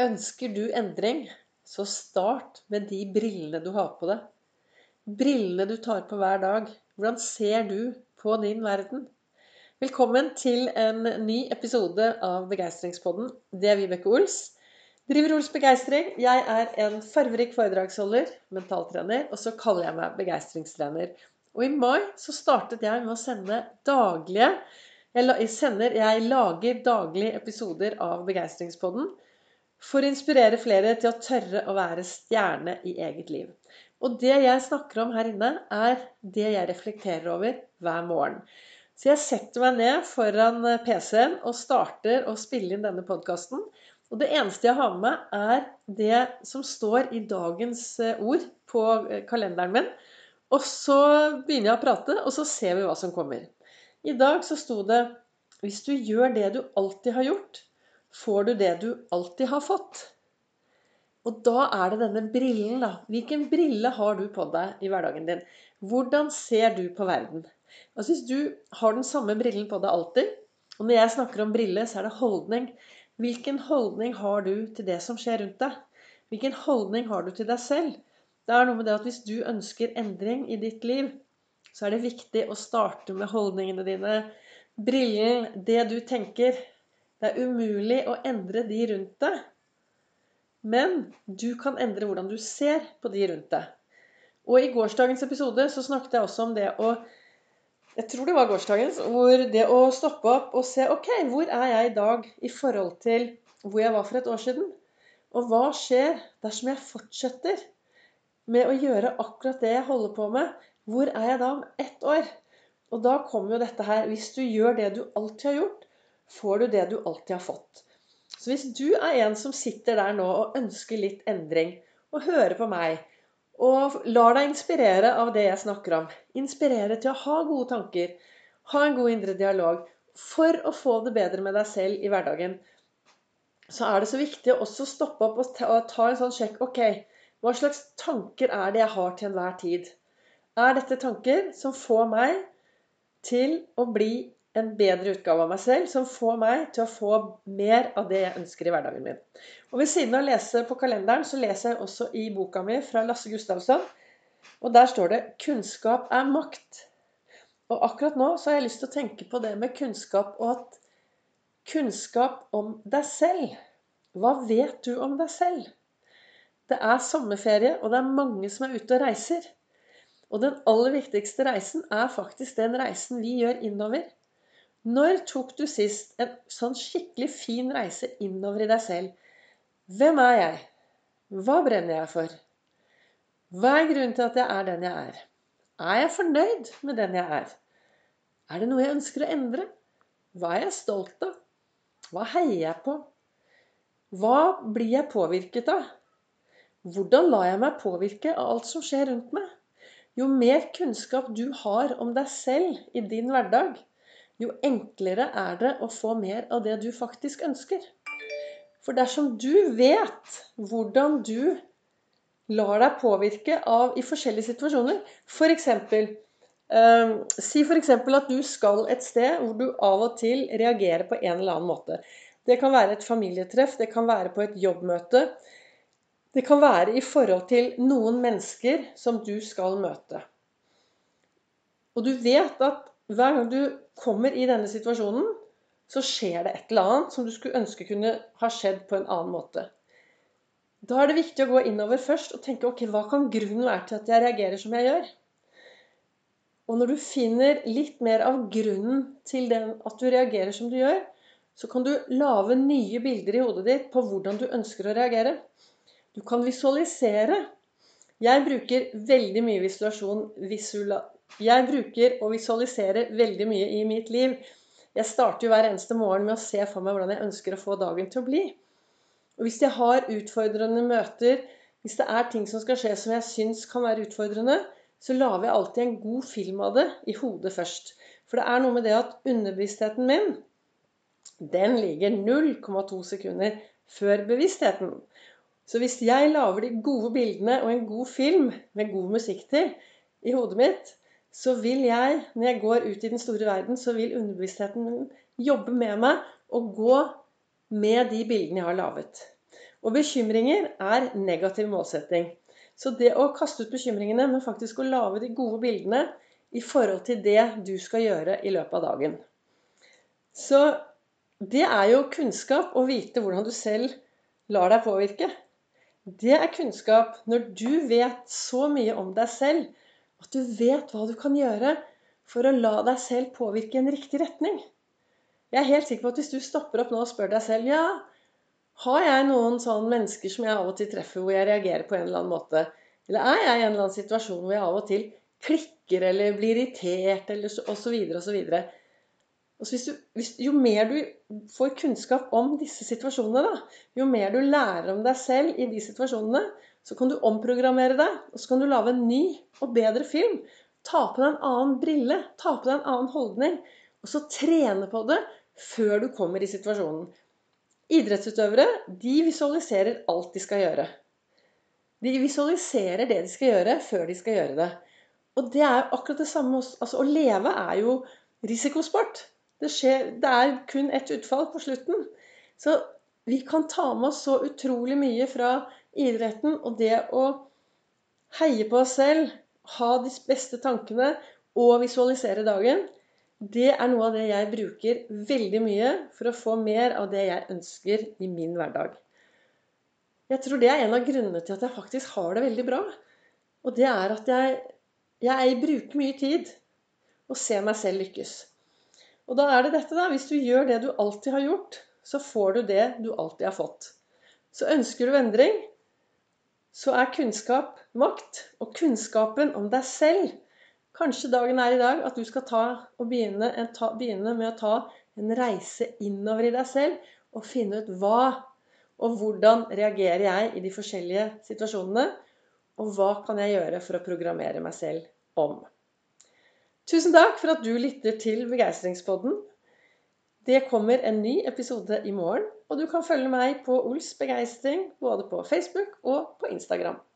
Ønsker du endring, så start med de brillene du har på deg. Brillene du tar på hver dag. Hvordan ser du på din verden? Velkommen til en ny episode av Begeistringspodden. Det er Vibeke Ols. Driver Ols Begeistring. Jeg er en farverik foredragsholder, mentaltrener, og så kaller jeg meg begeistringstrener. Og i mai så startet jeg med å sende daglige jeg, sender, jeg lager daglige episoder av Begeistringspodden for å inspirere flere til å tørre å være stjerne i eget liv. Og det jeg snakker om her inne, er det jeg reflekterer over hver morgen. Så jeg setter meg ned foran PC-en og starter å spille inn denne podkasten. Og det eneste jeg har med meg, er det som står i dagens eh, ord på eh, kalenderen min. Og så begynner jeg å prate, og så ser vi hva som kommer. I dag så sto det Hvis du gjør det du alltid har gjort, får du det du alltid har fått. Og da er det denne brillen, da. Hvilken brille har du på deg i hverdagen din? Hvordan ser du på verden? Altså Hvis du har den samme brillen på deg alltid, og når jeg snakker om brille, så er det holdning. Hvilken holdning har du til det som skjer rundt deg? Hvilken holdning har du til deg selv? Det er noe med det at hvis du ønsker endring i ditt liv, så er det viktig å starte med holdningene dine. Brillen, det du tenker, det er umulig å endre de rundt deg. Men du kan endre hvordan du ser på de rundt deg. Og i gårsdagens episode så snakket jeg også om det å Jeg tror det var gårsdagens. Hvor det å stoppe opp og se Ok, hvor er jeg i dag i forhold til hvor jeg var for et år siden? Og hva skjer dersom jeg fortsetter med å gjøre akkurat det jeg holder på med? Hvor er jeg da om ett år? Og da kommer jo dette her Hvis du gjør det du alltid har gjort, får du det du alltid har fått. Så hvis du er en som sitter der nå og ønsker litt endring, og hører på meg, og lar deg inspirere av det jeg snakker om, inspirere til å ha gode tanker, ha en god indre dialog, for å få det bedre med deg selv i hverdagen, så er det så viktig å også stoppe opp og ta en sånn sjekk. Ok, hva slags tanker er det jeg har til enhver tid? Er dette tanker som får meg til å bli en bedre utgave av meg selv som får meg til å få mer av det jeg ønsker i hverdagen min. Og Ved siden av å lese på kalenderen, så leser jeg også i boka mi fra Lasse Gustavsson. Og der står det 'Kunnskap er makt'. Og akkurat nå så har jeg lyst til å tenke på det med kunnskap, og at kunnskap om deg selv Hva vet du om deg selv? Det er sommerferie, og det er mange som er ute og reiser. Og den aller viktigste reisen er faktisk den reisen vi gjør innover. Når tok du sist en sånn skikkelig fin reise innover i deg selv? Hvem er jeg? Hva brenner jeg for? Hva er grunnen til at jeg er den jeg er? Er jeg fornøyd med den jeg er? Er det noe jeg ønsker å endre? Hva er jeg stolt av? Hva heier jeg på? Hva blir jeg påvirket av? Hvordan lar jeg meg påvirke av alt som skjer rundt meg? Jo mer kunnskap du har om deg selv i din hverdag, jo enklere er det å få mer av det du faktisk ønsker. For dersom du vet hvordan du lar deg påvirke av i forskjellige situasjoner F.eks. Eh, si f.eks. at du skal et sted hvor du av og til reagerer på en eller annen måte. Det kan være et familietreff, det kan være på et jobbmøte. Det kan være i forhold til noen mennesker som du skal møte. Og du vet at hver gang du kommer i denne situasjonen, så skjer det et eller annet som du skulle ønske kunne ha skjedd på en annen måte. Da er det viktig å gå innover først og tenke ok, hva kan grunnen være til at jeg reagerer som jeg gjør? Og når du finner litt mer av grunnen til den, at du reagerer som du gjør, så kan du lage nye bilder i hodet ditt på hvordan du ønsker å reagere. Du kan visualisere. Jeg bruker veldig mye visualisasjon, jeg bruker å visualisere veldig mye i mitt liv. Jeg starter jo hver eneste morgen med å se for meg hvordan jeg ønsker å få dagen til å bli. Og hvis jeg har utfordrende møter, hvis det er ting som skal skje som jeg syns kan være utfordrende, så lager jeg alltid en god film av det i hodet først. For det er noe med det at underbevisstheten min, den ligger 0,2 sekunder før bevisstheten. Så hvis jeg lager de gode bildene og en god film med god musikk til i hodet mitt, så vil jeg, når jeg går ut i den store verden, så vil underbevisstheten min jobbe med meg og gå med de bildene jeg har laget. Og bekymringer er negativ målsetting. Så det å kaste ut bekymringene, men faktisk å lage de gode bildene i forhold til det du skal gjøre i løpet av dagen. Så det er jo kunnskap å vite hvordan du selv lar deg påvirke. Det er kunnskap når du vet så mye om deg selv at du vet hva du kan gjøre for å la deg selv påvirke i en riktig retning. Jeg er helt sikker på at hvis du stopper opp nå og spør deg selv ja, har jeg noen sånne mennesker som jeg av og til treffer, hvor jeg reagerer på en eller annen måte? Eller er jeg i en eller annen situasjon hvor jeg av og til klikker eller blir irritert eller osv. osv. osv. Hvis du, hvis, jo mer du får kunnskap om disse situasjonene, da, jo mer du lærer om deg selv i de situasjonene, så kan du omprogrammere deg, og så kan du lage en ny og bedre film. Ta på deg en annen brille, ta på deg en annen holdning, og så trene på det før du kommer i situasjonen. Idrettsutøvere de visualiserer alt de skal gjøre. De visualiserer det de skal gjøre, før de skal gjøre det. Og det er akkurat det samme altså, Å leve er jo risikosport. Det, skjer, det er kun ett utfall på slutten. Så vi kan ta med oss så utrolig mye fra idretten. Og det å heie på oss selv, ha de beste tankene og visualisere dagen, det er noe av det jeg bruker veldig mye for å få mer av det jeg ønsker i min hverdag. Jeg tror det er en av grunnene til at jeg faktisk har det veldig bra. Og det er at jeg, jeg bruker mye tid og ser meg selv lykkes. Og da er det dette, da. Hvis du gjør det du alltid har gjort, så får du det du alltid har fått. Så ønsker du endring, så er kunnskap makt. Og kunnskapen om deg selv Kanskje dagen er i dag at du skal ta og begynne, ta, begynne med å ta en reise innover i deg selv og finne ut hva og hvordan reagerer jeg i de forskjellige situasjonene, og hva kan jeg gjøre for å programmere meg selv om. Tusen takk for at du lytter til Begeistringspodden. Det kommer en ny episode i morgen, og du kan følge meg på Ols begeistring både på Facebook og på Instagram.